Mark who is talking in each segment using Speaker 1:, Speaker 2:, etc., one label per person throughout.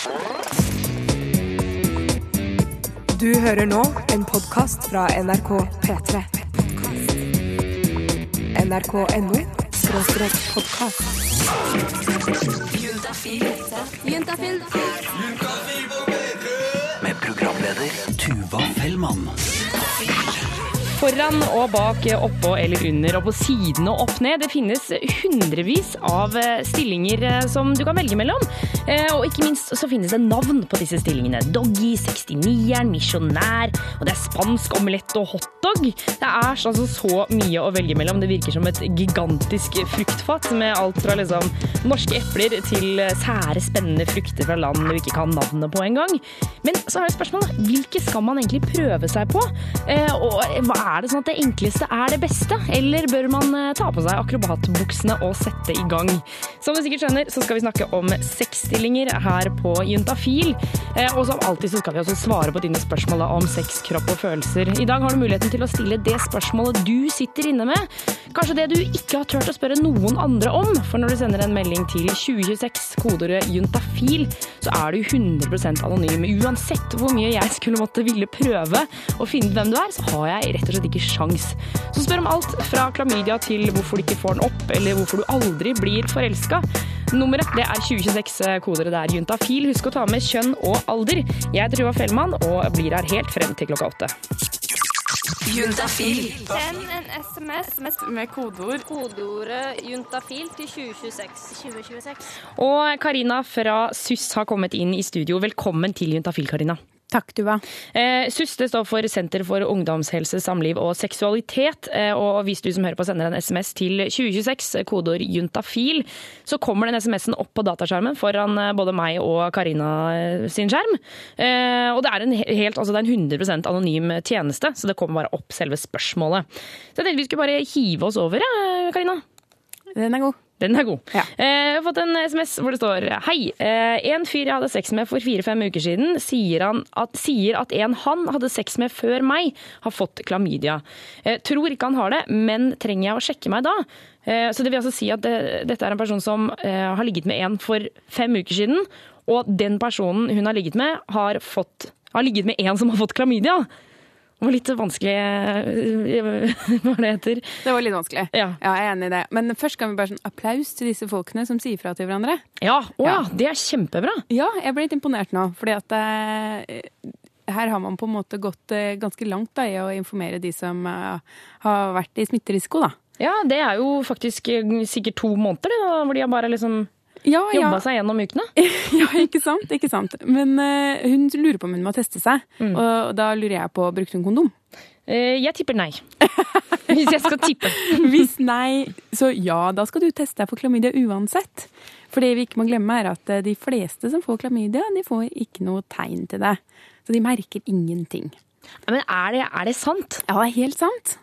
Speaker 1: Du hører nå en podkast fra NRK P3. NRK.no skråstrek podkast.
Speaker 2: Med programleder Tuva Fellmann.
Speaker 3: Foran og bak, oppå eller under og på siden og opp ned. Det finnes hundrevis av eh, stillinger eh, som du kan velge mellom. Eh, Og ikke minst så finnes det navn på disse stillingene. Doggy, 69eren, misjonær, og det er spansk omelett og hotdog. Det er altså så mye å velge mellom. Det virker som et gigantisk fruktfat med alt fra liksom norske epler til sære, spennende frukter fra land du ikke kan navnet på engang. Men så har jeg spørsmålet, hvilke skal man egentlig prøve seg på? Eh, Og hva er det sånn at det enkleste er det beste? Eller bør man eh, ta på seg akrobatbuksene og sette i gang? Som du sikkert skjønner, så skal vi snakke om sexstillinger her på Juntafil. Eh, Og som alltid så skal vi også svare på dine spørsmål om sex, kropp og følelser. I dag har du muligheten til å stille det spørsmålet du sitter inne med. Kanskje det du ikke har turt å spørre noen andre om. For når du sender en melding til 2026, kodeordet juntafil, så er du 100% anonym. Uansett hvor mye jeg skulle måtte ville prøve å finne hvem du er, så har jeg rett og slett ikke sjans. Så spør om alt fra klamydia til hvorfor du ikke får den opp, eller hvorfor du aldri blir forelska. Nummeret det er 2026, Koder det er juntafil. Husk å ta med kjønn og alder. Jeg heter Tuva Fellmann og blir her helt frem til klokka åtte.
Speaker 4: Send en SMS, med kodeord
Speaker 5: Kodeordet juntafil til 2026. 2026.
Speaker 3: Og Karina fra SUS har kommet inn i studio. Velkommen til Juntafil, Karina.
Speaker 6: Takk, Tuva.
Speaker 3: Eh, SUS står for Senter for ungdomshelse, samliv og seksualitet. Eh, og hvis du som hører på sender en SMS til 2026, kodeord juntafil, så kommer den SMS-en opp på dataskjermen foran eh, både meg og Karina eh, sin skjerm. Eh, og det er en helt, altså det er en 100% anonym tjeneste, så det kommer bare opp selve spørsmålet. Så jeg tenkte vi skulle bare hive oss over, eh, Karina.
Speaker 6: Den er god.
Speaker 3: Den er god.
Speaker 6: Ja.
Speaker 3: Eh, Jeg har fått en SMS hvor det står Hei. eh, En fyr jeg hadde sex med for fire-fem uker siden, sier, han at, sier at en han hadde sex med før meg, har fått klamydia. Eh, Tror ikke han har det, men trenger jeg å sjekke meg da? Så det vil altså si at det, dette er en person som har ligget med en for fem uker siden, og den personen hun har ligget med, har, fått, har ligget med en som har fått klamydia. Det var litt vanskelig eh, Hva det heter.
Speaker 6: Det var litt vanskelig.
Speaker 3: Ja.
Speaker 6: jeg er enig i det. Men først kan vi bare sånn applaus til disse folkene som sier fra til hverandre.
Speaker 3: Ja, å ja,
Speaker 6: Ja.
Speaker 3: det er kjempebra.
Speaker 6: Ja, jeg ble litt imponert nå, fordi at eh, her har man på en måte gått eh, ganske langt da, i å informere de som eh, har vært i smitterisiko, da.
Speaker 3: Ja, det er jo faktisk eh, sikkert to måneder, det, da, hvor de har bare liksom
Speaker 6: Ja, ja.
Speaker 3: jobba seg gjennom ukene.
Speaker 6: ja, ikke sant? Ikke sant. Men uh, hun lurer på om hun må teste seg, og da lurer jeg på brukte hun kondom.
Speaker 3: Uh, Jeg tipper nei. Hvis jeg skal tippe.
Speaker 6: Hvis nei, så ja, da skal du teste deg for klamydia uansett. For det vi ikke må glemme, er at eh, de fleste som får klamydia, de får ikke noe tegn til det. Så de merker ingenting.
Speaker 3: Men er det, er det sant?
Speaker 6: Ja, det er helt sant.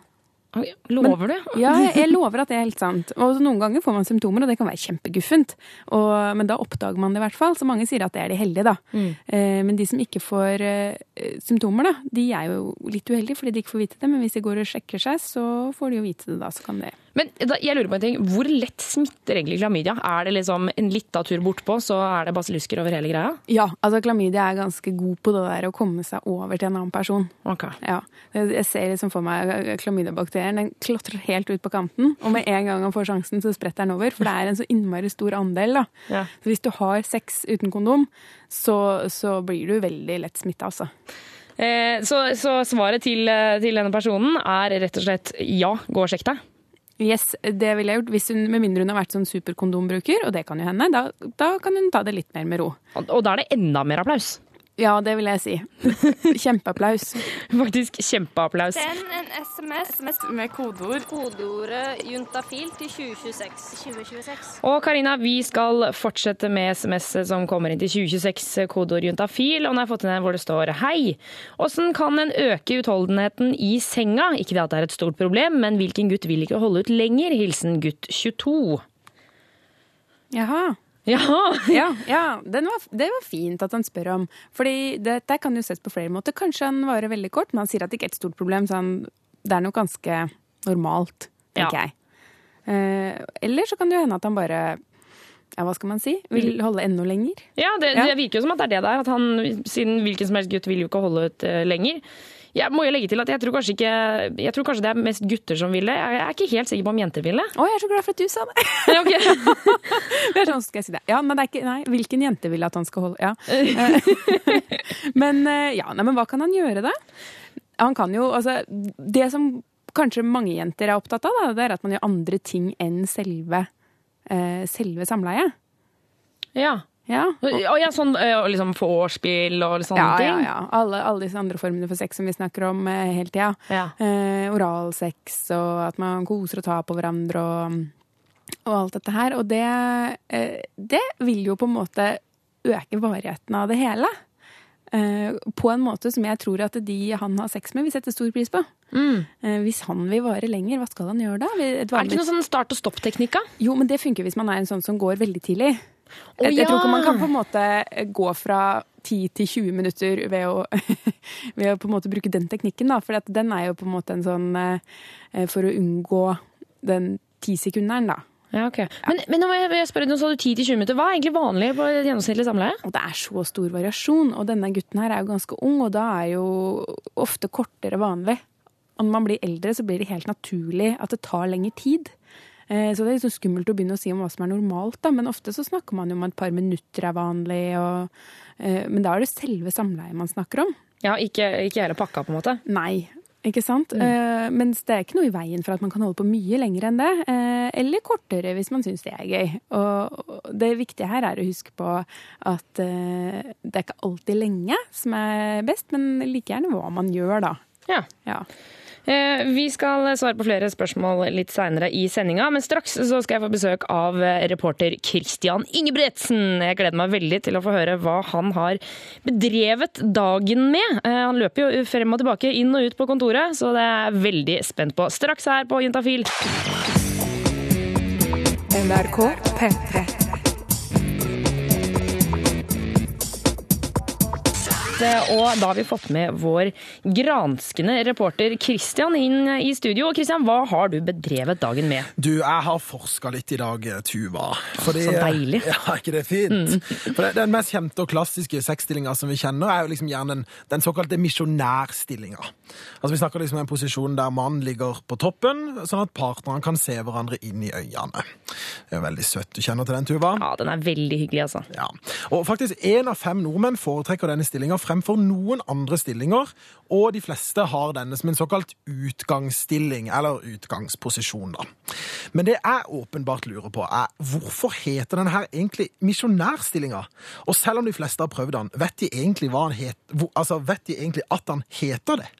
Speaker 3: Oi, men, du?
Speaker 6: Ja, jeg, lover at det er helt sant. Og noen ganger får man symptomer, og det kan være kjempeguffent. Og, men da oppdager man det i hvert fall. Så mange sier at det er de heldige, da. Eh, men de som ikke får eh, symptomer, da, de er jo litt uheldige fordi de ikke får vite det. Men hvis de går og sjekker seg, så får de jo vite det da. Så kan det
Speaker 3: Men da, jeg lurer på en ting. Hvor lett smitter egentlig klamydia? Er det liksom en lita tur bortpå, så er det basillusker over hele greia?
Speaker 6: Ja, altså klamydia er ganske god på det der å komme seg over til en annen person.
Speaker 3: Ok.
Speaker 6: Ja, Jeg ser liksom for meg klamydiabakterien. Den klatrer helt ut på kanten, og med en gang han får sjansen, så spretter den over. For det er en så innmari stor andel, da.
Speaker 3: Ja.
Speaker 6: Så hvis du har sex uten kondom, så, så blir du veldig lett smitta, altså.
Speaker 3: Eh, så, så svaret til, eh, til denne personen er rett og slett ja, gå og sjekk deg.
Speaker 6: Yes, det ville jeg gjort hvis hun, med mindre hun har vært sånn superkondombruker, og det kan jo hende. Da, da kan hun ta det litt mer med ro.
Speaker 3: Og, og da er det enda mer applaus.
Speaker 6: Ja, det vil jeg si. Kjempeapplaus.
Speaker 3: Faktisk kjempeapplaus.
Speaker 4: Send en SMS med kodeord
Speaker 5: Kodeordet juntafil til 2026. 2026.
Speaker 3: Og Karina, vi skal fortsette med SMS som kommer inn til 2026, kodeord juntafil. Og nå har jeg fått inn en hvor det står Hei! Åssen kan en øke utholdenheten i senga? Ikke det at det er et stort problem, men hvilken gutt vil ikke holde ut lenger? Hilsen gutt 22.
Speaker 6: Jaha.
Speaker 3: Ja,
Speaker 6: Ja, ja den var, det var fint at han spør om. Fordi dette kan jo ses på flere måter. Kanskje han varer veldig kort, men han sier at det ikke er et stort problem, så han, det er nok ganske normalt, tenker
Speaker 3: Ja.
Speaker 6: jeg. Eh, eller så kan det jo hende at han bare ja, hva skal man si, vil holde enda lenger.
Speaker 3: Ja, det, det virker jo som at det er det der. At han, siden hvilken som helst gutt vil jo ikke holde ut uh, lenger. Jeg må jo legge til at jeg tror kanskje ikke Jeg tror kanskje det er mest gutter som vil det. Jeg er ikke helt sikker på om jenter vil det.
Speaker 6: Å, jeg er så glad for at du sa det!
Speaker 3: Ja.
Speaker 6: Det er sånn skal jeg si det. Ja, men det er ikke, nei, hvilken jente vil at han skal holde Ja. Eh, men eh, ja, nei, men hva kan han gjøre, da? Han kan jo Altså, det som kanskje mange jenter er opptatt av, da, det er at man gjør andre ting enn selve, eh, selve samleiet.
Speaker 3: Ja.
Speaker 6: Ja.
Speaker 3: Og, ja, sånn eh, liksom vorspiel og sånne
Speaker 6: Ja, ja,
Speaker 3: ting.
Speaker 6: ja. Alle, alle disse andre formene for sex som vi snakker om eh, hele tida.
Speaker 3: Ja.
Speaker 6: Eh, oralsex og at man koser og tar på hverandre og, og alt dette her. Og det, eh, det vil jo på en måte øke varigheten av det hele. Eh, på en måte som jeg tror at de han har sex med, vil sette stor pris på.
Speaker 3: Mm.
Speaker 6: Eh, hvis han vil vare lenger, hva skal han gjøre da?
Speaker 3: Er det ikke noen sånn start og stopp-teknikk.
Speaker 6: Jo, men det funker hvis man er en sånn som går veldig tidlig. Jeg, jeg tror ikke man kan på en måte gå fra 10 til 20 minutter ved å, ved å på en måte bruke den teknikken, da. For den er jo på en måte en sånn eh, For å unngå den tisekunderen, da.
Speaker 3: Ja, ok. Men, men nå må jeg, jeg spørre, nå sa du 10-20 minutter. Hva er egentlig vanlig på et gjennomsnittlig samleie?
Speaker 6: Og det er så stor variasjon. Og denne gutten her er jo ganske ung, og da er jo ofte kortere vanlig. Og når man blir eldre, så blir det helt naturlig at det tar lengre tid. Eh, Så det er liksom skummelt å begynne å si om hva som er normalt, da. Men ofte så snakker man jo om et par minutter er vanlig, og, eh, Men da er det selve samleiet man snakker om.
Speaker 3: Ja, ikke, ikke hele pakka, på en måte.
Speaker 6: Nei. Ikke sant? Eh, mens det er ikke noe i veien for at man kan holde på mye lenger enn det. Uh, eller kortere, hvis man syns det er gøy. Og og det viktige her er å huske på at uh, det er ikke alltid lenge som er best, men like gjerne hva man gjør, da.
Speaker 3: Ja.
Speaker 6: Ja.
Speaker 3: Eh, Vi skal svare på flere spørsmål litt seinere i sendinga, men straks så skal jeg få besøk av reporter Christian Ingebretsen. Jeg gleder meg veldig til å få høre hva han har bedrevet dagen med. Eh, Han løper jo frem og tilbake, inn og ut på kontoret, så det er jeg veldig spent på. Straks her på Juntafil.
Speaker 1: NRK P3.
Speaker 3: Og da har vi fått med vår granskende reporter Christian inn i studio. Og Christian, hva har du bedrevet dagen med?
Speaker 7: Du, jeg har forska litt i dag, Tuva. Fordi,
Speaker 3: Så deilig.
Speaker 7: Ja, er ikke det fint? For det, Den mest kjente og klassiske sexstillinga som vi kjenner, er jo liksom gjerne den, den såkalte misjonærstillinga. Altså, vi snakker liksom om en posisjon der mannen ligger på toppen, sånn at partnerne kan se hverandre inn i øynene. Det er jo veldig søtt. Du kjenner til den, Tuva?
Speaker 3: Ja, den er veldig hyggelig, altså.
Speaker 7: Ja. Og faktisk én av fem nordmenn foretrekker denne stillinga fremfor noen andre stillinger, og de fleste har denne som en såkalt utgangsstilling, eller utgangsposisjon, da. Men det jeg åpenbart lurer på, er hvorfor heter denne her egentlig misjonærstillinga? Og selv om de fleste har prøvd den, vet de egentlig, hva han het, hvor, altså, vet de egentlig at han heter det?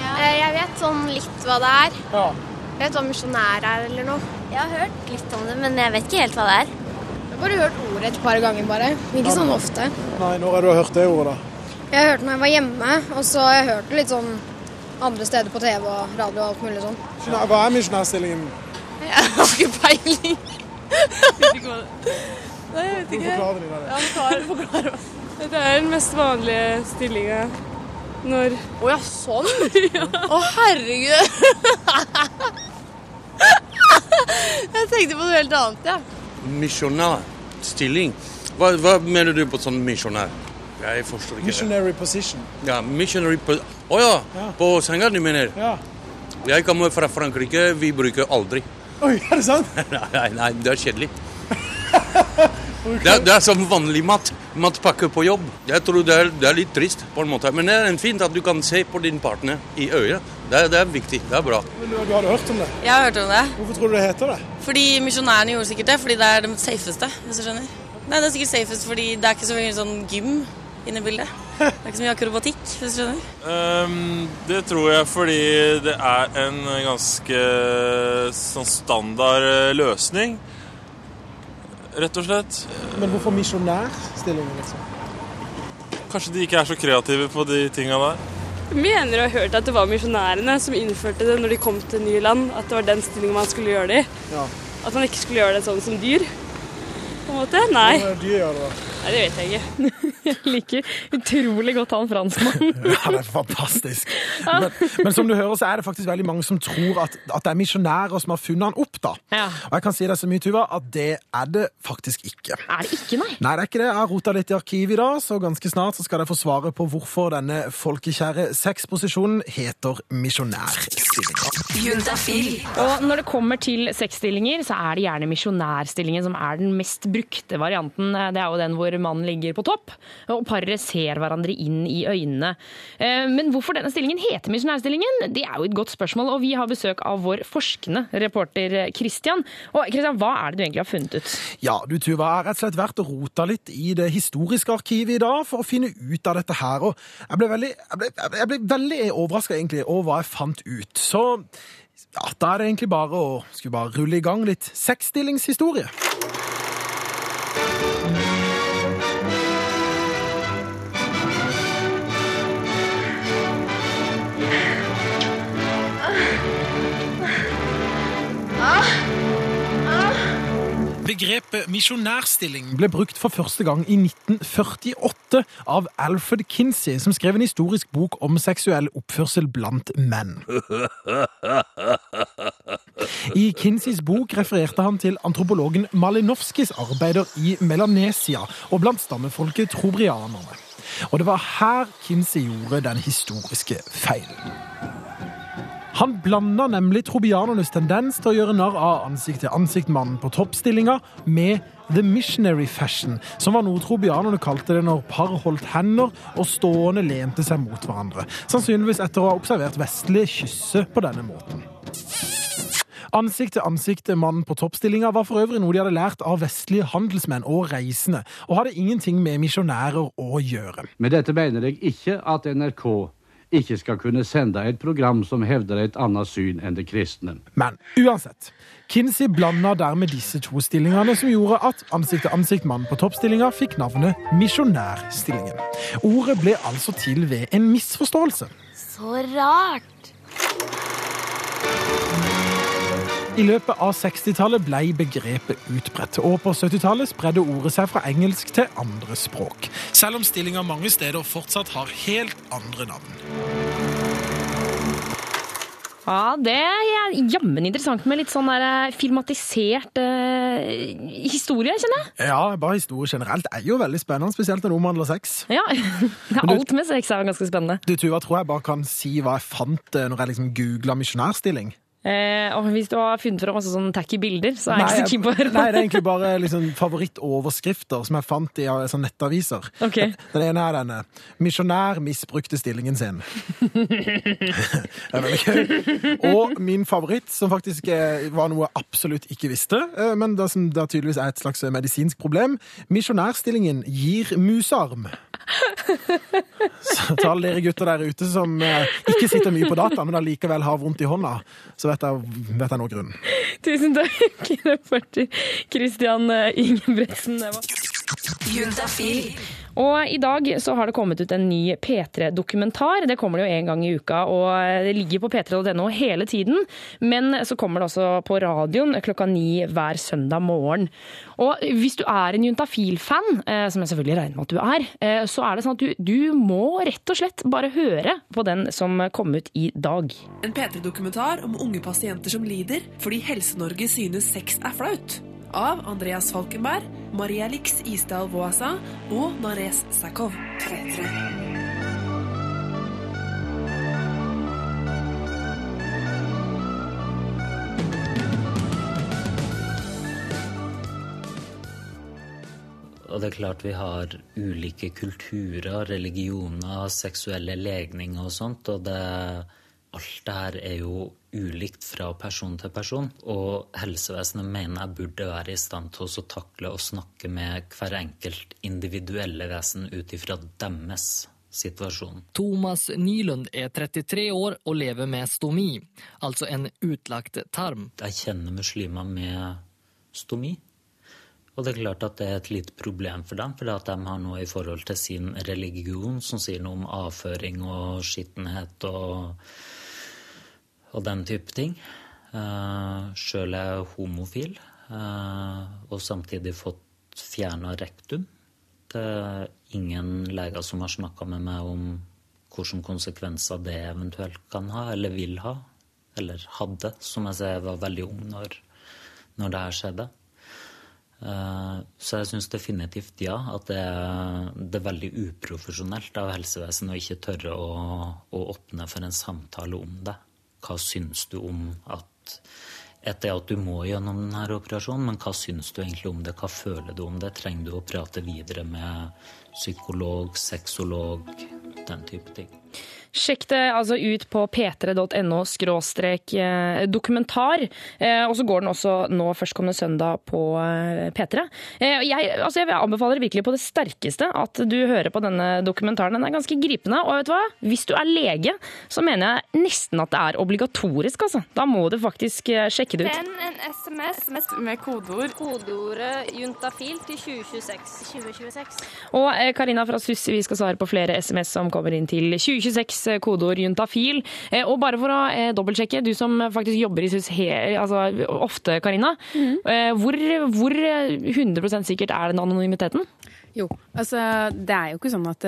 Speaker 8: Ja. Jeg vet sånn litt hva det er.
Speaker 7: Ja.
Speaker 8: Jeg vet hva misjonær er eller noe.
Speaker 9: Jeg har hørt litt om det, men jeg vet ikke helt hva det er.
Speaker 8: Jeg har bare hørt ordet et par ganger, bare. Ikke sånn ofte.
Speaker 7: Nei, når har du hørt det ordet, da?
Speaker 8: Jeg hørte når jeg var hjemme, og så har jeg hørt det litt sånn andre steder på TV og radio og alt mulig sånn.
Speaker 7: Hva er misjonærstillingen?
Speaker 4: Jeg har ikke peiling. Nei, jeg vet ikke.
Speaker 7: Forklarer de det?
Speaker 4: Ja, forklar, forklar. Det er den mest vanlige stillinga når Å ja, sånn? Å, herregud. jeg tenkte på noe helt annet, jeg. Ja.
Speaker 10: Misjonærstilling? Hva, hva mener du på sånn misjonær? Jeg forstår ikke.
Speaker 7: Missionary position.
Speaker 10: Ja, missionary position. Å ja,
Speaker 7: Ja.
Speaker 10: på senga du mener?
Speaker 7: Ja.
Speaker 10: Jeg kommer fra Frankrike, vi bruker aldri.
Speaker 7: Oi, er det sant?
Speaker 10: Nei, nei, det er kjedelig. Det er, det er som vanlig mat. Matpakke på jobb. Jeg tror det er, det er litt trist, på en måte. Men det er fint at du kan se på din partner i øyet. Det, det er viktig. Det er bra.
Speaker 7: Men du, du hadde hørt om det?
Speaker 4: Jeg har hørt om det.
Speaker 7: Hvorfor tror du det heter det?
Speaker 4: Fordi misjonærene gjorde sikkert det, fordi det er det safeste, hvis du skjønner. Nei, det er sikkert safest fordi det er ikke så mye sånn gym inne i bildet. Det er ikke så mye akrobatikk, hvis du skjønner.
Speaker 11: Um, det tror jeg fordi det er en ganske sånn standard eh, løsning. Rett og slett.
Speaker 7: Men hvorfor misjonærstillingen, liksom?
Speaker 11: Kanskje de ikke er så kreative på de tinga der.
Speaker 4: Mener du har hørt at det var misjonærene som innførte det når de kom til nye land? At det var den stillingen man skulle gjøre det i?
Speaker 7: Ja.
Speaker 4: At man ikke skulle gjøre det sånn som dyr? På en måte? Nei.
Speaker 7: Hva er dyr, de gjør det da?
Speaker 3: Nei, det vet jeg ikke. Jeg liker utrolig godt han franskmannen.
Speaker 7: Ja, det er fantastisk. Men, men som du hører, så er det faktisk veldig mange som tror at, at det er misjonærer som har funnet han opp, da.
Speaker 3: Ja.
Speaker 7: Og jeg kan si deg så mye, Tuva, at det er det faktisk ikke.
Speaker 3: Er det ikke, nei?
Speaker 7: Nei, det er ikke det. Jeg har rota litt i arkivet i dag, så ganske snart så skal dere få svaret på hvorfor denne folkekjære sexposisjonen heter misjonærstillinga.
Speaker 3: Og når det kommer til sexstillinger, så er det gjerne misjonærstillingen som er den mest brukte varianten. Det er jo den hvor mannen ligger på topp, og paret ser hverandre inn i øynene. Eh, Men hvorfor denne stillingen heter misjonærstillingen, det er jo et godt spørsmål, og vi har besøk av vår forskende reporter Christian. Og Christian, hva er det du egentlig har funnet ut?
Speaker 7: Ja, du Tuva, jeg har rett og slett vært og rota litt i det historiske arkivet i dag for å finne ut av dette her, og jeg ble veldig, jeg ble, jeg ble veldig overraska egentlig over hva jeg fant ut. Så ja, da er det egentlig bare å skulle bare rulle i gang litt sexstillingshistorie. Begrepet misjonærstilling ble brukt for første gang i 1948 av Alfred Kinsey, som skrev en historisk bok om seksuell oppførsel blant menn. I Kinseys bok refererte han til antropologen Malinovskis arbeider i Melanesia og blant stammefolket trobrianerne. Og det var her Kinsey gjorde den historiske feilen. Han blanda nemlig trobianernes tendens til å gjøre narr av ansikt-til-ansikt-mannen på toppstillinga med the missionary fashion, som var noe trobianerne kalte det når par holdt hender og stående lente seg mot hverandre. Sannsynligvis etter å ha observert vestlige kysse på denne måten. Ansikt-til-ansikt-mannen på toppstillinga var for øvrig noe de hadde lært av vestlige handelsmenn og reisende, og hadde ingenting med misjonærer å gjøre.
Speaker 12: Med dette mener jeg ikke at NRK ikke skal kunne sende et program som hevder et annet syn enn det kristne.
Speaker 7: Men uansett, Kinsey blanda dermed disse to stillingene, som gjorde at ansikt-til-ansikt-mannen på toppstillinga fikk navnet misjonærstillingen. Ordet ble altså til ved en misforståelse.
Speaker 9: Så rart.
Speaker 7: I løpet av 60-tallet ble begrepet utbredt, og på 70-tallet spredde ordet seg fra engelsk til andre språk. Selv om stillinga mange steder fortsatt har helt andre navn.
Speaker 3: Ja, det er jammen interessant med litt sånn der eh, filmatisert eh, historie, kjenner jeg.
Speaker 7: Ja, bare historie generelt er jo veldig spennende, spesielt når det omhandler sex.
Speaker 3: Ja, Alt med sex er jo ganske spennende.
Speaker 7: Du, Tuva, tror jeg bare kan si hva jeg fant eh, når jeg liksom googla misjonærstilling.
Speaker 3: Eh, og hvis du har funnet fram masse sånne tacky bilder, så er jeg ikke så keen på det.
Speaker 7: nei, det er egentlig bare liksom favorittoverskrifter som jeg fant i sånn nettaviser.
Speaker 3: Okay.
Speaker 7: Den ene er denne 'Misjonær misbrukte stillingen sin'. det er veldig gøy. Og min favoritt, som faktisk eh, var noe jeg absolutt ikke visste, eh, men det som det tydeligvis er et slags medisinsk problem 'Misjonærstillingen gir musearm'. Så til alle dere gutter der ute som eh, ikke sitter mye på data, men allikevel har vondt i hånda, så vet jeg, vet jeg nå grunnen.
Speaker 3: Tusen takk, reporter Christian eh, Ingebretsen. Det var Og i dag så har det kommet ut en ny P3-dokumentar. Det kommer det jo en gang i uka, og det ligger på p3.no hele tiden. Men så kommer det også på radioen klokka ni hver søndag morgen. Og hvis du er en juntafil-fan, eh, som jeg selvfølgelig regner med at du er, eh, så er det sånn at du, du må rett og slett bare høre på den som kom ut i dag.
Speaker 13: En P3-dokumentar om unge pasienter som lider fordi Helse-Norge synes sex er flaut. Av Andreas Falkenberg, Maria Lix Isdal Voasa og Nares Sakov. P3.
Speaker 14: Og det er klart vi har ulike kulturer, religioner, seksuelle legninger og sånt. Og det, alt det her er jo ulikt fra person til person. Og helsevesenet mener jeg burde være i stand til å takle og snakke med hver enkelt individuelle vesen ut ifra deres situasjon.
Speaker 15: Thomas Nylund er 33 år og lever med stomi, altså en utlagt tarm.
Speaker 14: Jeg kjenner muslimer med stomi. Og det er klart at det er et lite problem for dem, for de har noe i forhold til sin religion som sier noe om avføring og skittenhet og, og den type ting. Uh, Sjøl er jeg homofil, uh, og samtidig fått fjerna rektum. Det er ingen leger som har snakka med meg om hvilke konsekvenser det eventuelt kan ha, eller vil ha. Eller hadde, som jeg sier, jeg var veldig ung når, når det her skjedde. Uh, Så jeg syns definitivt ja, at det er, det er veldig uprofesjonelt av helsevesenet å ikke tørre å, å åpne for en samtale om det. Hva syns du om at etter at du må gjennom denne operasjonen, men hva syns du egentlig om det? Hva føler du om det? Trenger du å prate videre med psykolog, sexolog, den type ting?
Speaker 3: Sjekk det altså ut på p3.no skråstrek eh, dokumentar. Eh, Og så går den også nå førstkommende søndag på eh, P3. Eh, Jeg, altså jeg anbefaler virkelig på det sterkeste at du hører på denne dokumentaren. Den er ganske gripende. Og vet du hva? Hvis du er lege, så mener jeg nesten at det er obligatorisk, altså. Da må du faktisk sjekke det ut.
Speaker 5: Send en SMS med kodeord. Kodeordet juntafil til 2026. 2026.
Speaker 3: Og Karina fra SUS, vi skal svare på flere SMS som kommer inn til 2026, eh, kodeord juntafil. Eh, Og bare for å eh, dobbeltsjekke, du som faktisk jobber i SUS altså, ofte, Karina. Mm. Hvor, hvor eh, 100% sikkert er den anonymiteten?
Speaker 6: Jo, altså det er jo ikke sånn at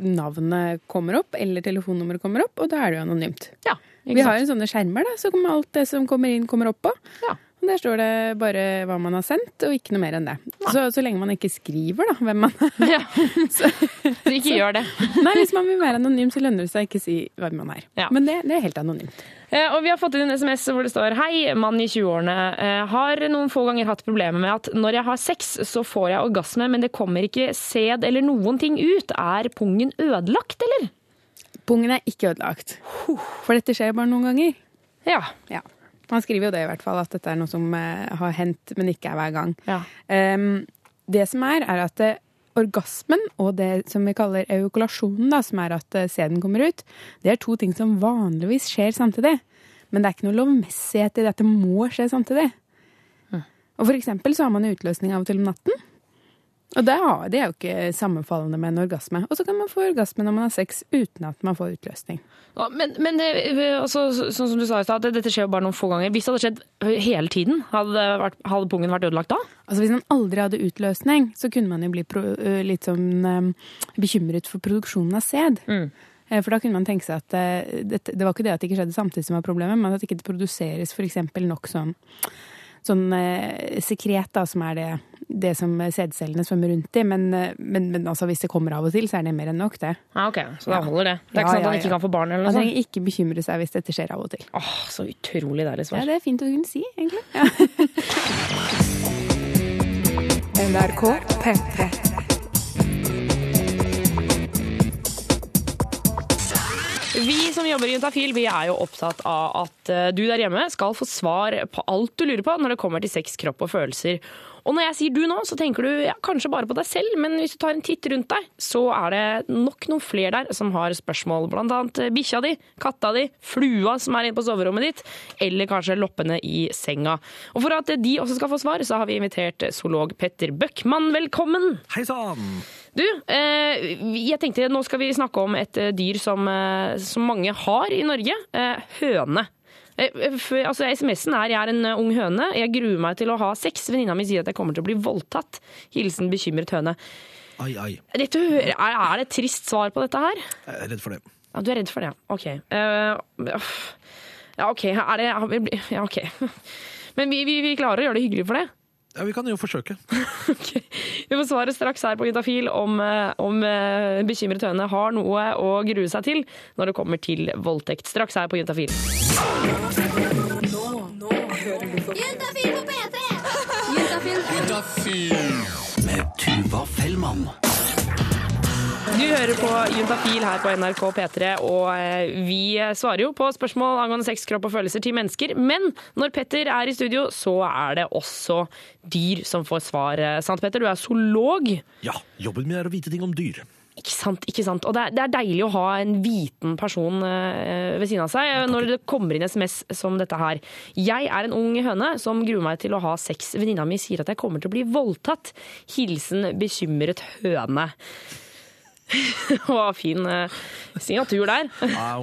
Speaker 6: navnet kommer opp, eller telefonnummeret kommer opp, og da er det jo anonymt.
Speaker 3: ikke
Speaker 6: Vi har jo sånne skjermer da, så kommer alt det som kommer inn, kommer opp på. Og der står det bare hva man har sendt, og ikke noe mer enn det. Så, så lenge man ikke skriver da, hvem man er. så,
Speaker 3: ikke gjør det.
Speaker 6: Nei, hvis man vil være anonym, så lønner det seg ikke si hvem man er.
Speaker 3: Ja.
Speaker 6: Men det, det er helt anonymt.
Speaker 3: Eh, Og vi har fått inn en SMS hvor det står Hei, mann i 20-årene. eh, Har noen få ganger hatt problemer med at når jeg har sex, så får jeg orgasme, men det kommer ikke sæd eller noen ting ut. Er pungen ødelagt, eller?
Speaker 6: Pungen er ikke ødelagt. For dette skjer bare noen ganger.
Speaker 3: Ja. Ja.
Speaker 6: Han skriver jo det i hvert fall, at dette er noe som eh, har hendt, men ikke er hver gang. Em, det som er, er at eh, orgasmen og det som vi kaller eukulasjonen, da, som er at eh, sæden kommer ut, det er to ting som vanligvis skjer samtidig. Men det er ikke noe lovmessighet i det at det må skje samtidig. Og for eksempel så har man utløsning av og til om natten. Og det, har, det er jo ikke sammenfallende med en orgasme. Og så kan man få orgasme når man har sex uten at man får utløsning.
Speaker 3: Ja, Men, men eh, altså, sånn som du sa i stad, dette skjer jo bare noen få ganger. Hvis det hadde skjedd hele tiden, hadde, vært, hadde pungen vært ødelagt da?
Speaker 6: Altså Hvis man aldri hadde utløsning, så kunne man jo bli pro litt sånn bekymret for produksjonen av sæd. Mm. For da kunne man tenke seg at det, det var ikke det at det ikke skjedde samtidig som var problemet, men at det ikke produseres f.eks. nok sånn, sånn eh, sekret, da, som er det, det som sædcellene svømmer rundt i. Men, eh, men, men altså, hvis det kommer av og til, så er det mer enn nok, det.
Speaker 3: Ja, ok, Så da holder det. Det er ikke sant at han ikke kan få barn? eller noe sånt?
Speaker 6: Han trenger ikke bekymre seg hvis dette skjer av og til.
Speaker 3: Åh, Så utrolig deilig svar.
Speaker 6: Ja, det er fint å kunne si, egentlig.
Speaker 1: NRK P3.
Speaker 3: Vi som jobber i Juntafil, vi er jo opptatt av at eh, du der hjemme skal få svar på alt du lurer på når det kommer til sex, kropp og følelser. Og når jeg sier du nå, så tenker du ja, kanskje bare på deg selv, men hvis du tar en titt rundt deg, så er det nok noen flere der som har spørsmål. Blant annet eh, bikkja di, katta di, flua som er inne på soverommet ditt, eller kanskje loppene i senga. Og for at de også skal få svar, så har vi invitert zoolog Petter Bøckmann. Velkommen!
Speaker 16: Hei sann!
Speaker 3: Du, eh, jeg tenkte nå skal vi snakke om et eh, dyr som, eh, som mange har i Norge. Høne. Altså, SMS-en er 'jeg er en ung høne, jeg gruer meg til å ha sex'. Venninna mi sier at jeg kommer til å bli voldtatt. Hilsen bekymret høne.
Speaker 16: Ai, ai.
Speaker 3: Dette, er, er det et trist svar på dette her?
Speaker 16: Jeg er redd for det.
Speaker 3: Ja, du er redd for det, ja. Ok. Uh, ja, ok. Er det Ja, ok. Men vi, vi, vi klarer å gjøre det hyggelig for det.
Speaker 16: Ja, Vi kan jo forsøke.
Speaker 3: Vi får svaret straks her på Juntafil om, eh, om eh, bekymret høne har noe å grue seg til når det kommer til voldtekt. Straks her på Juntafil.
Speaker 1: Nå hører du på
Speaker 9: Juntafil på P3! Juntafil.
Speaker 2: Med Tuva Fellmann.
Speaker 3: Du hører på Juntafil her på NRK P3, og eh, vi svarer jo på spørsmål angående sex, kropp og følelser til mennesker. Men når Petter er i studio, så er det også dyr som får svar. Eh, Sant, Petter? Du er zoolog.
Speaker 16: Ja, jobben min er å vite ting om dyr.
Speaker 3: Ikke sant, ikke sant. Og det er, det er deilig å ha en viten person eh, ved siden av seg når det kommer inn SMS som dette her. Jeg er en ung høne som gruer meg til å ha sex. Venninna mi sier at jeg kommer til å bli voldtatt. Hilsen bekymret høne. Å, fin eh, signatur der.
Speaker 16: Ja,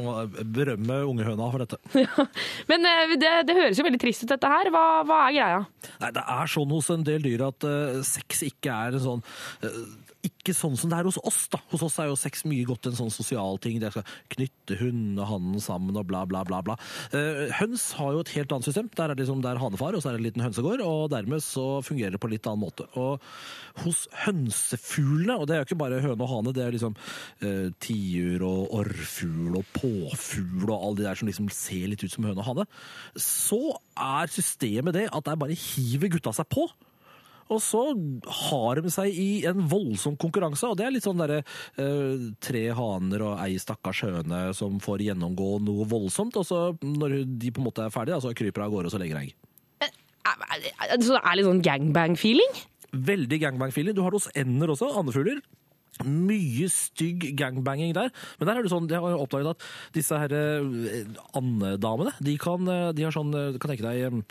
Speaker 16: berømme unge høna for dette.
Speaker 3: Men eh, det, det høres jo veldig trist ut, dette her. Hva, hva er greia?
Speaker 16: Nei, Det er sånn hos en del dyr at eh, sex ikke er en sånn eh, ikke sånn som det er hos oss. da. Hos oss er jo sex mye godt en sånn sosial ting. Det skal knytte hunden og hannen sammen og bla, bla, bla. bla. Eh, høns har jo et helt annet system. Der er det liksom det hanefar, og så er det en liten hønsegård. og Dermed så fungerer det på en litt annen måte. Og hos hønsefuglene, og det er jo ikke bare høne og hane, det er liksom eh, tiur og orrfugl og påfugl og alle de der som liksom ser litt ut som høne og hane, så er systemet det at der bare hiver gutta seg på. Og så har de seg i en voldsom konkurranse, og det er litt sånn derre eh, tre haner og ei stakkars høne som får gjennomgå noe voldsomt, og så når de på en måte er ferdige, så kryper de av gårde og så legger de egg.
Speaker 3: Så det er litt sånn gangbang-feeling?
Speaker 16: Veldig gangbang-feeling. Du har det hos ender også, andefugler. Mye stygg gangbanging der. Men der er det sånn, jeg har oppdaget at disse her eh, andedamene, de kan, eh, de har sånn, eh, kan tenke deg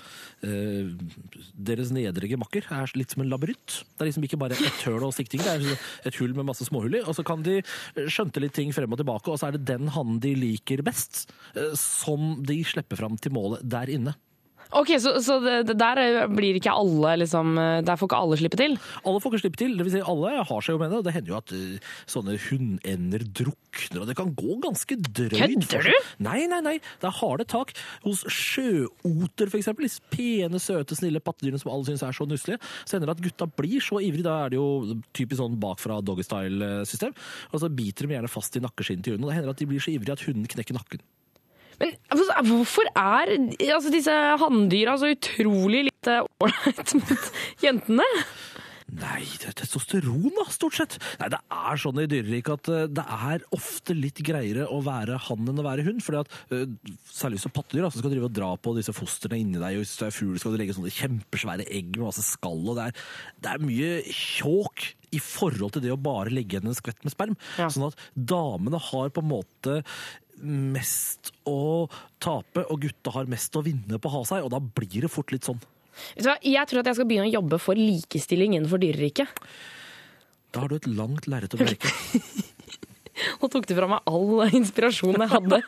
Speaker 16: Deres nedre gemakker er litt som en labyrint. Det er liksom ikke bare ett høl og sikting, det er et hull med masse småhull i. Og så kan de skjønte litt ting frem og tilbake, og så er det den hannen de liker best, som de slipper fram til målet der inne.
Speaker 3: Ok, Så, så det, det der blir ikke alle liksom Der får ikke alle slippe til?
Speaker 16: Alle får ikke slippe til. Det vil si, alle har seg jo med det. Det hender jo at uh, sånne hundender drukner, og det kan gå ganske drøyt.
Speaker 3: Kødder du?
Speaker 16: Nei, nei, nei. Det er harde tak. Hos sjøoter, for eksempel, disse pene, søte, snille pattedyrene som alle syns er så nusselige, så hender det at gutta blir så ivrige. Da er det jo typisk sånn bakfra doggystyle-system. Og så biter de gjerne fast i nakkeskinnet til hunden, og det hender at de blir så ivrige at hunden knekker nakken.
Speaker 3: Men altså, hvorfor er altså, disse hanndyra så utrolig lite ålreit mot jentene?
Speaker 16: Nei, det er testosteron, da, stort sett. Nei, Det er sånn i dyreriket at uh, det er ofte litt greiere å være hann enn å være hund. fordi at hvis du er pattedyr som skal drive og dra på disse fostrene inni deg. og Hvis du er fugl, skal du legge sånne kjempesvære egg med masse skall. og Det er, det er mye tjåk i forhold til det å bare legge igjen en skvett med sperm. Sånn at damene har på en måte mest å tape, og gutta har mest å vinne på å ha seg, og da blir det fort litt sånn.
Speaker 3: Vet du hva? Jeg tror at jeg skal begynne å jobbe for likestilling innenfor dyreriket.
Speaker 16: Da har du et langt lerret å bleke.
Speaker 3: Nå tok du fra meg all inspirasjonen jeg hadde.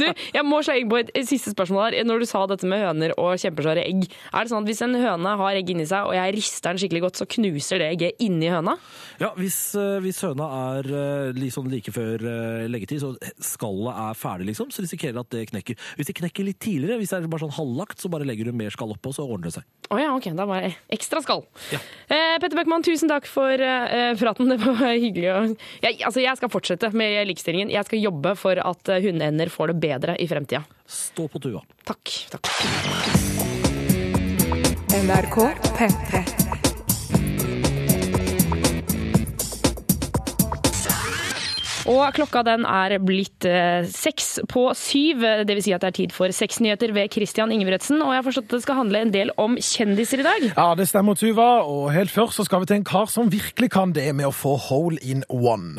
Speaker 3: Du, jeg må slenge på et siste spørsmål her. Når du sa dette med høner og kjempesvære egg, er det sånn at hvis en høne har egg inni seg, og jeg rister den skikkelig godt, så knuser det egget inni høna?
Speaker 16: Ja, hvis, eh, hvis høna er liksom like før eh, leggetid, så skallet er ferdig, liksom, så risikerer du at det knekker. Hvis det knekker litt tidligere, hvis det er bare sånn halvlagt, så bare legger du mer skall oppå, så ordner det seg.
Speaker 3: Å ja, ok. Da var det ekstra skall. Eh, Petter Bøckmann, tusen takk for eh, praten. Det var hyggelig. Jeg, altså, jeg skal fortsette med likestillingen. Jeg skal jobbe for at eh, hundeender får det bedre i fremtida.
Speaker 16: Stå på tua.
Speaker 3: Takk. takk.
Speaker 1: NRK P3.
Speaker 3: Og klokka den er blitt eh, seks på syv. Det vil si at det er tid for sexnyheter ved Christian Ingebretsen. Og jeg har forstått at det skal handle en del om kjendiser i dag.
Speaker 7: Ja, det stemmer, Tuva. Og helt først så skal vi til en kar som virkelig kan det med å få hole in one.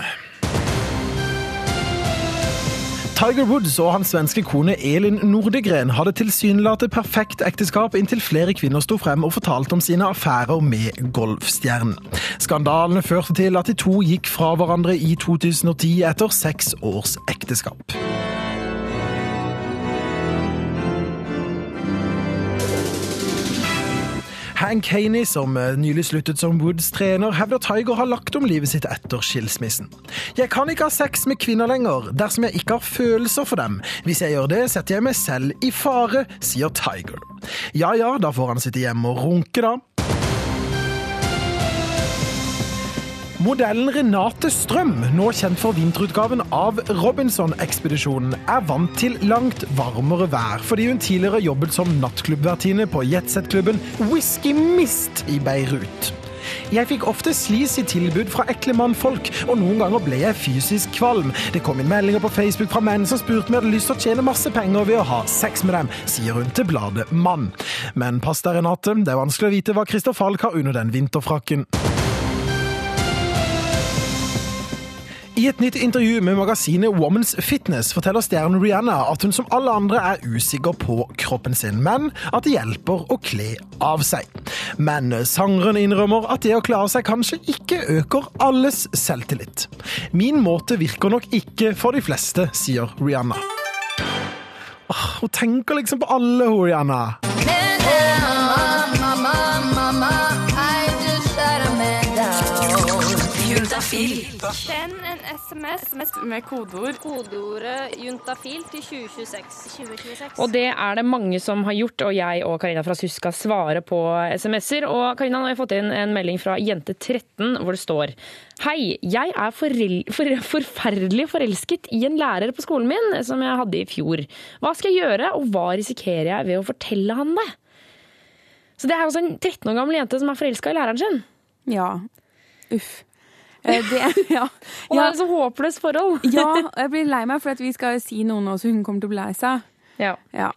Speaker 7: Tiger Woods og hans svenske kone Elin Nordegren hadde tilsynelatende perfekt ekteskap inntil flere kvinner sto frem og fortalte om sine affærer med golfstjernen. Skandalene førte til at de to gikk fra hverandre i 2010 etter seks års ekteskap. Hank Haney, som eh, nylig sluttet som Woods-trener, hevder Tiger har lagt om livet sitt etter skilsmissen. Jeg kan ikke ha sex med kvinner lenger dersom jeg ikke har følelser for dem. Hvis jeg gjør det, setter jeg meg selv i fare, sier Tiger. Ja ja, da får han sitte hjemme og runke, da. Modellen Renate Strøm, nå kjent for vinterutgaven av Robinson-ekspedisjonen, er vant til langt varmere vær fordi hun tidligere jobbet som nattklubbvertinne på jetsettklubben Whisky Mist i Beirut. Jeg fikk ofte slis i tilbud fra ekle mannfolk, og noen ganger ble jeg fysisk kvalm. Det kom inn meldinger på Facebook fra menn som spurte om jeg hadde lyst til å tjene masse penger ved å ha sex med dem, sier hun til bladet Mann. Men pass deg, Renate, det er vanskelig å vite hva Christer Falk har under den vinterfrakken. I et nytt intervju med magasinet Woman's Fitness forteller stjernen Rihanna at hun som alle andre er usikker på kroppen sin, men at det hjelper å kle av seg. Men sangeren innrømmer at det å av seg kanskje ikke øker alles selvtillit. Min måte virker nok ikke for de fleste, sier Rihanna. Åh, hun tenker liksom på alle, hun Rihanna.
Speaker 5: Send en SMS med kodeord. Kodeordet juntafil til 2026. 2026.
Speaker 3: Og det er det mange som har gjort, og jeg og Karina fra SUS skal svare på SMS-er. Og Karina, nå har jeg fått inn en melding fra jente13 hvor det står Hei, jeg er for forferdelig forelsket i en lærer på skolen min som jeg hadde i fjor. Hva skal jeg gjøre, og hva risikerer jeg ved å fortelle han det? Så det er altså en 13 år gammel jente som er forelska i læreren sin.
Speaker 6: Ja. Uff. Eh, Det, ja.
Speaker 3: Og det er et så håpløst forhold.
Speaker 6: ja, jeg blir lei meg for at vi skal si noe nå så hun kommer til å bli lei seg.
Speaker 3: Ja.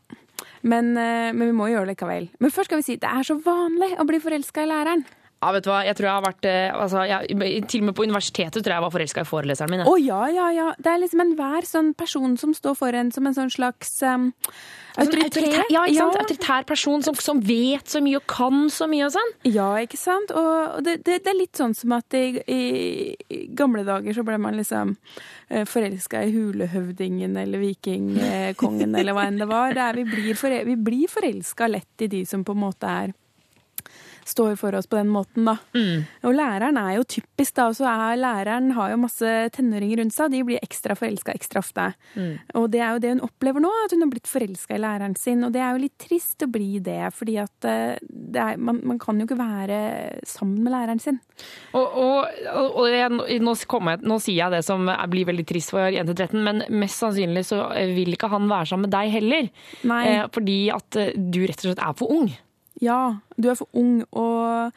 Speaker 6: Men, eh, men vi må gjøre det likevel. Men først skal vi si det er så vanlig å bli forelska i læreren.
Speaker 3: Ja, vet du hva, jeg tror jeg har vært eh, altså, jeg, Til og med på universitetet tror jeg jeg var forelska i foreleseren min. Å
Speaker 6: Å ja, ja, ja. Det er liksom enhver sånn person som står foran som en sånn slags um,
Speaker 3: Altså, en autoritær, ja, ikke sant? Autoritær person som, som vet så mye og kan så mye og sånn.
Speaker 6: Ja, ikke sant? Og og det, det, det er litt sånn som at i, i, gamle dager så ble man liksom forelska i hulehøvdingen eller vikingkongen eller hva enn det var. Det er, vi blir, fore, vi blir forelska lett i de som på en måte er står for oss på den måten, da. Og læreren er jo typisk, da. Også er læreren har jo masse tenåringer rundt seg, de blir ekstra forelska ekstra ofte. Og det er jo det hun opplever nå, at hun har blitt forelska i læreren sin. Og det er jo litt trist å bli det, fordi at eh, det er, man, man kan jo ikke være sammen med læreren sin.
Speaker 3: Og, og, og, jeg, nå, jeg, nå sier jeg det som blir veldig trist for jente 13, men mest sannsynlig så vil ikke han være sammen med deg heller.
Speaker 6: Nei.
Speaker 3: Eh, fordi at du rett og slett er for ung.
Speaker 6: Ja, du er for ung, og,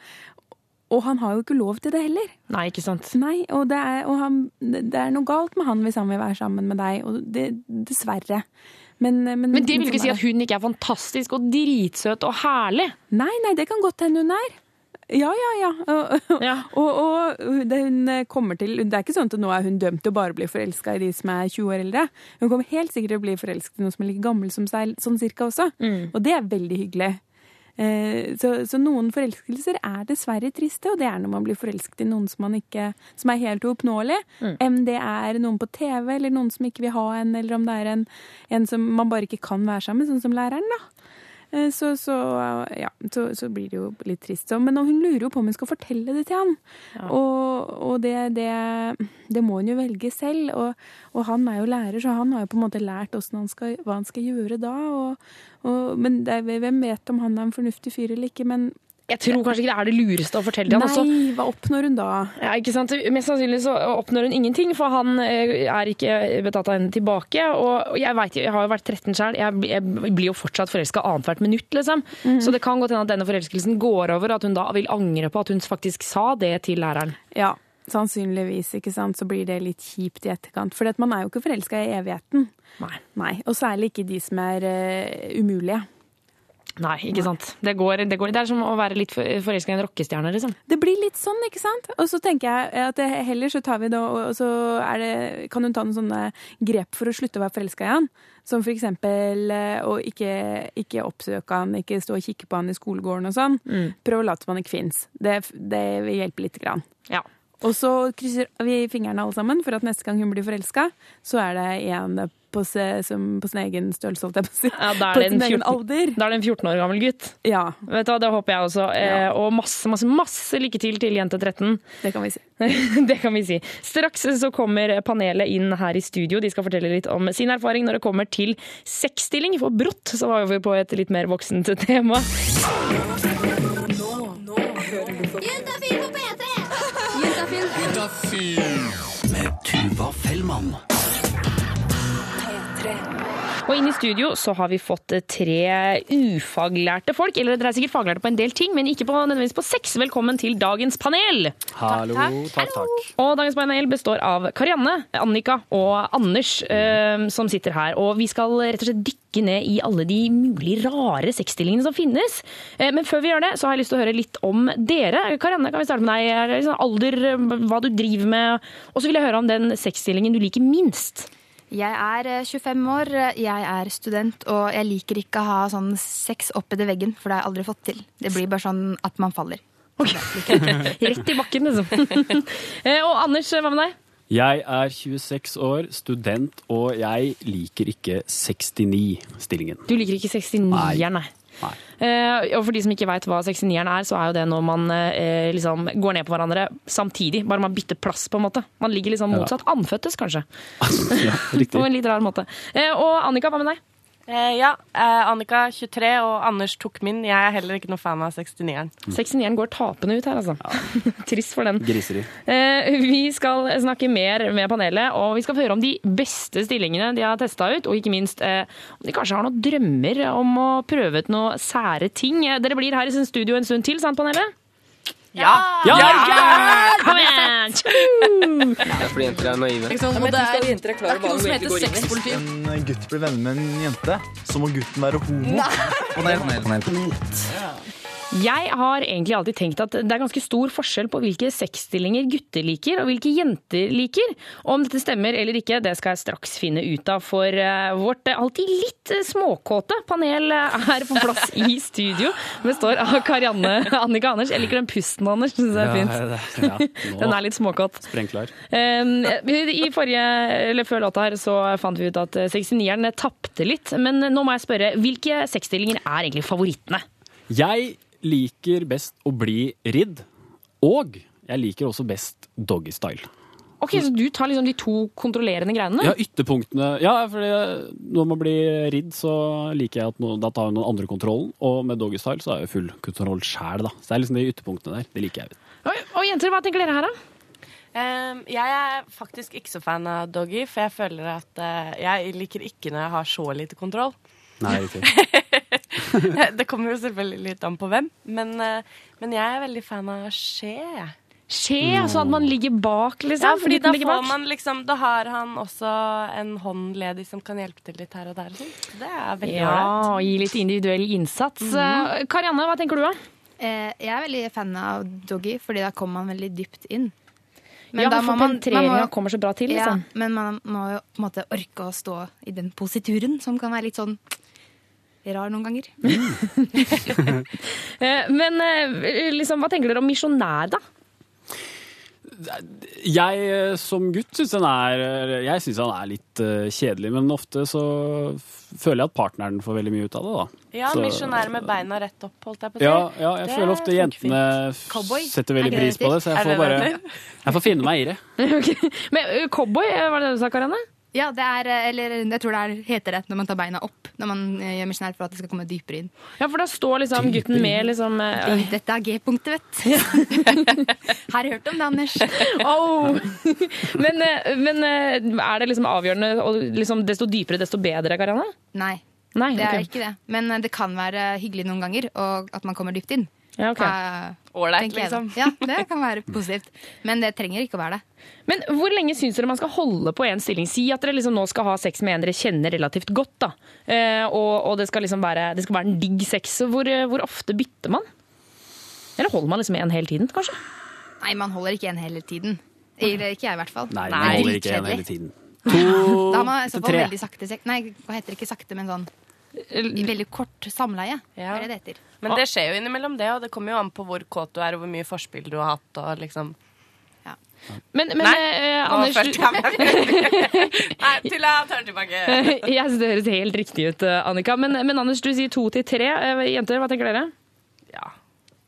Speaker 6: og han har jo ikke lov til det heller.
Speaker 3: Nei, ikke sant?
Speaker 6: Nei, og, det er, og han, det er noe galt med han hvis han vil være sammen med deg, og det, dessverre. Men, men,
Speaker 3: Men det vil ikke si at hun ikke er fantastisk og dritsøt og herlig.
Speaker 6: Nei, nei, det kan godt hende hun er. Ja, ja, ja. Og, og, og det hun kommer til Det er ikke sånn at nå er hun dømt til å bare bli forelska i de som er 20 år eldre. Hun kommer helt sikkert til å bli forelsket i noen som er like gammel som seg, sånn cirka også. Og det er veldig hyggelig. Eh, Så, så noen forelskelser er dessverre triste, og det er når man blir forelsket i noen som, man ikke, som er helt uoppnåelig. Om det er noen på TV, eller noen som ikke vil ha en, eller om det er en, en som man bare ikke kan være sammen med, sånn som læreren, da. Eh, Så, så, ja, så, så blir det jo litt trist. Så, Men hun lurer jo på om hun skal fortelle det til han. Og, og det, det, det må hun jo velge selv. Og, og han er jo lærer, så han har jo på en måte lært han skal, hva han skal gjøre da. Og, men det, hvem vet om han er en fornuftig fyr eller ikke. Men
Speaker 3: Jeg tror kanskje ikke det er det lureste å fortelle han også.
Speaker 6: Nei, hva oppnår hun da?
Speaker 3: Ja, ikke sant? Mest sannsynlig så oppnår hun ingenting, for han eh, er ikke betatt av henne tilbake. Og jeg, vet, jeg har jo vært 13 sjøl, jeg, blir- jeg blir jo fortsatt forelska annethvert minutt, liksom. Så det kan godt hende at denne forelskelsen går over, at hun da vil angre på at hun faktisk sa det til læreren.
Speaker 6: Ja, sannsynligvis, ikke sant, så blir det litt kjipt i etterkant. For man er jo ikke forelska i evigheten.
Speaker 3: Nei. Nei.
Speaker 6: Og særlig ikke de som er uh, umulige.
Speaker 3: Nei, ikke sant. Det, går, det, går, det er som å være litt forelska i en rockestjerne, liksom.
Speaker 6: Det blir litt sånn, ikke sant? Og så tenker jeg at det, heller så tar vi det, og så er det, kan hun ta noen sånne grep for å slutte å være forelska i han. Som for eksempel eh, å ikke, ikke oppsøke han, ikke stå og kikke på han i skolegården og sånn. Prøv å late som han ikke fins. Det, det vil hjelpe lite grann.
Speaker 3: Ja.
Speaker 6: Og så krysser vi fingrene alle sammen for at neste gang hun blir forelska, så er det en på, se, som, på sin egen størrelse, holdt jeg på å si.
Speaker 3: Ja, da
Speaker 6: på
Speaker 3: er, det
Speaker 6: sin
Speaker 3: en
Speaker 6: egen
Speaker 3: 14,
Speaker 6: alder.
Speaker 3: da er det en 14 år gammel gutt.
Speaker 6: Ja.
Speaker 3: Vet du hva, Det håper jeg også. Eh, og masse, masse, masse lykke til til jente 13.
Speaker 6: Det kan vi si.
Speaker 3: det kan vi si. Straks så kommer panelet inn her i studio. De skal fortelle litt om sin erfaring når det kommer til sexstilling. For brått så var vi på et litt mer voksent tema.
Speaker 9: Juntafil på P3!
Speaker 2: Med Tuva Fellmann.
Speaker 3: Og inn i studio så har vi fått tre ufaglærte folk. Eller dere er sikkert faglærte på en del ting, men ikke på, nødvendigvis på sex. Velkommen til dagens panel!
Speaker 17: Hallo, takk, takk.
Speaker 3: Og dagens panel består av Karianne, Annika og Anders eh, som sitter her. Og vi skal rett og slett dykke ned i alle de mulig rare sexstillingene som finnes. Eh, men før vi gjør det, så har jeg lyst til å høre litt om dere. Karianne, kan vi starte med deg? Liksom Alder, hva du driver med. Og så vil jeg høre om den sexstillingen du liker minst.
Speaker 18: Jeg er eh, 25 år, jeg er student, og jeg liker ikke å ha sånn sex oppetter veggen, for det har jeg aldri fått til. Det blir bare sånn at man faller.
Speaker 3: Rett i bakken, liksom. Eh, og Anders, hva med deg?
Speaker 17: Jeg er 26 år, student, og jeg liker ikke 69-stillingen.
Speaker 3: Du liker ikke 69-eren, nei. Eh, og for de som ikke veit hva 69-eren er, så er jo det når man eh, liksom går ned på hverandre samtidig. Bare man bytter plass, på en måte. Man ligger liksom
Speaker 17: Ja.
Speaker 3: motsatt. Anføttes, kanskje.
Speaker 17: Riktig.
Speaker 3: På en litt rar måte. Eh, og Annika, hva med deg?
Speaker 19: Eh, ja, eh, Annika 23 og Anders tok min. Jeg er heller ikke noe fan av 69-eren.
Speaker 3: 69-eren går tapende ut her, altså. Trist for den.
Speaker 17: Griseri.
Speaker 3: Eh, vi skal snakke mer med panelet, og vi skal få høre om de beste stillingene de har testa ut. Og ikke minst eh, om de kanskje har noen drømmer om å prøve ut noe sære ting. Eh, Dere blir her i sin studio en stund til, sant, panelet?
Speaker 19: Ja!
Speaker 3: Ja! Kom igjen!
Speaker 20: Det er fordi jenter er naive.
Speaker 21: Det er, det er ikke noe som heter sexpoliti.
Speaker 20: En gutt blir venner med en jente, så må gutten være homo. Panel, panel, panel.
Speaker 3: Jeg har egentlig alltid tenkt at det er ganske stor forskjell på hvilke sexstillinger gutter liker og hvilke jenter liker. Om dette stemmer eller ikke, det skal jeg straks finne ut av. For eh, vårt alltid litt eh, småkåte panel eh, er på plass i studio. Består av Karianne, Annika Anders. Jeg liker den pusten, Anders. Syns jeg er fint.
Speaker 17: Ja,
Speaker 3: Den er litt småkåt.
Speaker 17: Sprengklar.
Speaker 3: Um, I forrige, eller Før låta her så fant vi ut at 69-eren tapte litt. Men nå må jeg spørre, hvilke sexstillinger er egentlig favorittene?
Speaker 17: Jeg liker best å bli ridd, og jeg liker også best doggystyle.
Speaker 3: Ok, Så du tar liksom de to kontrollerende greiene?
Speaker 17: Ja, ytterpunktene. Ja, for når man blir ridd, så liker jeg at noen, da tar noen andre kontrollen. Og med doggystyle så er jeg full kontroll sjæl, da. Så det er liksom de ytterpunktene der. Det liker jeg.
Speaker 3: Og, og jenter, hva tenker dere her, da?
Speaker 19: Um, jeg er faktisk ikke så fan av doggy, for jeg føler at uh, jeg liker ikke når jeg har så lite kontroll.
Speaker 17: Nei, riktig.
Speaker 19: det kommer jo selvfølgelig litt an på hvem, men, eh, men jeg er veldig fan av skje.
Speaker 3: Skje, sånn at man ligger bak, liksom?
Speaker 19: Ja, fordi da får man liksom Da har han også en hånd ledig som kan hjelpe til litt her og der. og sånn. Det er veldig
Speaker 3: Ja,
Speaker 19: ålreit.
Speaker 3: og gi litt individuell innsats. Eh, Karianne, hva tenker du, da?
Speaker 18: Eh, jeg er veldig fan av doggy, fordi da kommer man veldig dypt inn.
Speaker 3: Ja,
Speaker 18: da må man- man må-
Speaker 3: kommer så bra til, liksom.
Speaker 18: Ja, men man må jo på en måte orke å stå i den posituren, som kan være litt sånn rar noen ganger.
Speaker 3: Eh, Men eh, liksom, hva tenker dere om misjonær, da?
Speaker 17: Jeg eh, som gutt syns han er Jeg synes han er litt kjedelig, men ofte så føler jeg at partneren får veldig mye ut av det, da.
Speaker 19: Ja,
Speaker 17: Så-
Speaker 19: misjonær med beina rett opp, holdt jeg på å si.
Speaker 17: Ja, ja jeg
Speaker 19: Det
Speaker 17: føler ofte jentene
Speaker 19: fint.
Speaker 17: setter
Speaker 19: er
Speaker 17: veldig pris på
Speaker 19: det
Speaker 17: så jeg får bare? Jeg får finne meg i det.
Speaker 3: Men eh, cowboy, var det det du sa, Karianne?
Speaker 18: Ja, det er, eh, eller jeg tror det er, heter det når man tar beina opp. Når man eh, gjør misjonær for at det skal komme dypere inn.
Speaker 3: Ja, for da står liksom gutten med liksom eh,
Speaker 18: Dette er G-punktet, vet du. Har hørt om det, Anders.
Speaker 3: Oh. Men, men er det liksom avgjørende og liksom desto dypere, desto bedre, Karianne?
Speaker 18: Nei,
Speaker 3: Nei,
Speaker 18: det er ikke det. Men det kan være hyggelig noen ganger, og at man kommer dypt inn.
Speaker 3: Ja, ok.
Speaker 18: Eh,
Speaker 19: Ålreit,
Speaker 18: tenker jeg da.
Speaker 19: liksom.
Speaker 18: Ja, det kan være positivt. Men det trenger ikke å være det.
Speaker 3: Men hvor lenge syns dere man skal holde på en stilling? Si at dere liksom nå skal ha sex med en dere kjenner relativt godt, da. Eh, og, og det skal liksom være, det skal være en digg sex. Så Hvor, eh, hvor ofte bytter man? Eller holder man liksom en hele tiden, kanskje?
Speaker 18: Nei, man holder ikke en hele tiden. Eller ikke jeg, i hvert fall.
Speaker 17: Nei,
Speaker 18: Det
Speaker 17: man
Speaker 18: er
Speaker 17: holder ikke en
Speaker 18: dritkjedelig.
Speaker 17: hele tiden.
Speaker 18: Da har man i så
Speaker 17: til
Speaker 18: fall
Speaker 17: tre.
Speaker 18: veldig sakte sex. Nei, hva heter det ikke sakte, men sånn veldig kort samleie.
Speaker 19: Ja.
Speaker 18: Er det det heter?
Speaker 19: Men det skjer jo innimellom det, og det kommer jo an på hvor kåt du er, og hvor mye forspill du har hatt, og liksom
Speaker 3: Men, men
Speaker 19: Nei,
Speaker 3: eh, Anders
Speaker 19: først, meg Nei, tulla, tar tilbake.
Speaker 3: Jeg synes det høres helt riktig ut, eh, Annika. Men, men Anders, du sier to til tre. Eh, Jenter, hva tenker dere?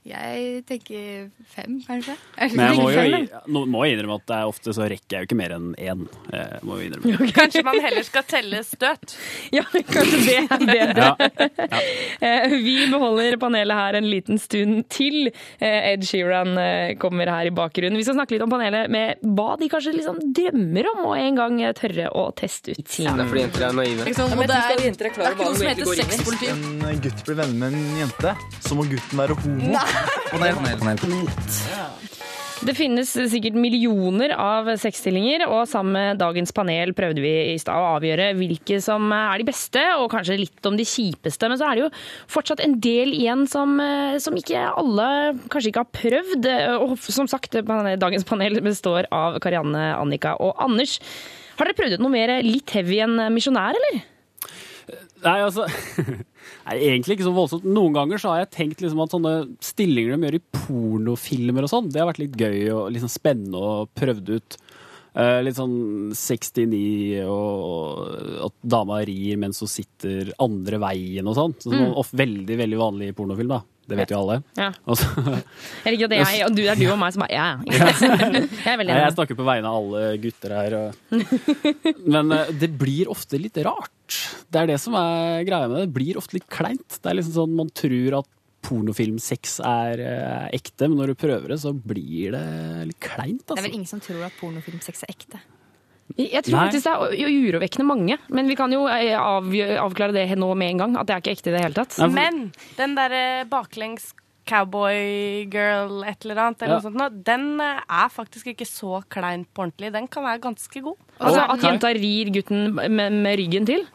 Speaker 18: Jeg tenker fem, kanskje.
Speaker 17: Men jeg må jo i- nå må jeg innrømme at det er ofte så rekker jeg jo ikke mer enn én. eh, innrømme.
Speaker 19: Kanskje man heller skal telle støt?
Speaker 3: Ja, kanskje det er bedre.
Speaker 17: Ja.
Speaker 3: Ja. Vi beholder panelet her en liten stund til. Eh, Ed Sheeran eh, kommer her i bakgrunnen. Vi skal snakke litt om panelet med hva de kanskje liksom drømmer om å en gang tørre å teste ut.
Speaker 20: Det er fordi jenter er naive.
Speaker 21: Ikke? Det er, det er ikke noe som heter
Speaker 20: Hvis en gutt blir venner med en jente, så må gutten være homo. Panel, panel, panel, panel.
Speaker 3: Det finnes sikkert millioner av sexstillinger, og sammen med dagens panel prøvde vi i stad å avgjøre hvilke som er de beste, og kanskje litt om de kjipeste. Men så er det jo fortsatt en del igjen som, eh, som ikke alle kanskje ikke har prøvd. Og som sagt, dagens panel består av Karianne, Annika og Anders. Har dere prøvd ut noe mer litt heavy enn misjonær, eller?
Speaker 17: Nei, altså Nei, Egentlig ikke så voldsomt. Noen ganger så har jeg tenkt liksom at sånne stillinger de gjør i pornofilmer og sånn, det har vært litt gøy og liksom spennende og prøvd ut. Eh, litt sånn 69 og at dama rir mens hun sitter andre veien og sånn. Så sånn
Speaker 3: Mm.
Speaker 17: veldig, veldig vanlig pornofilm, da. Det vet jo alle.
Speaker 3: Ja.
Speaker 17: Og så,
Speaker 3: Jeg liker at det er jeg, og du, det er du og meg som bare Ja, ja. Jeg er veldig
Speaker 17: jeg snakker på vegne av alle gutter her. Og... Men eh, det blir ofte litt rart. Det er det som er greia med det. Det blir ofte litt kleint. Det er liksom sånn Man tror at pornofilmsex er eh, ekte, men når du prøver det, så blir det litt kleint.
Speaker 18: Det er
Speaker 17: Altså.
Speaker 18: vel ingen som tror at pornofilmsex er ekte.
Speaker 3: Jeg tror
Speaker 17: Nei.
Speaker 3: faktisk det er urovekkende mange, men vi kan jo eh, avklare det nå med en gang. At det er ikke ekte i det hele tatt.
Speaker 19: Men den derre baklengs cowboy girl et eller annet, eller
Speaker 3: Ja.
Speaker 19: noe sånt, den eh, er faktisk ikke så klein på ordentlig. Den kan være ganske god.
Speaker 3: Altså At jenta rir gutten med, med ryggen til?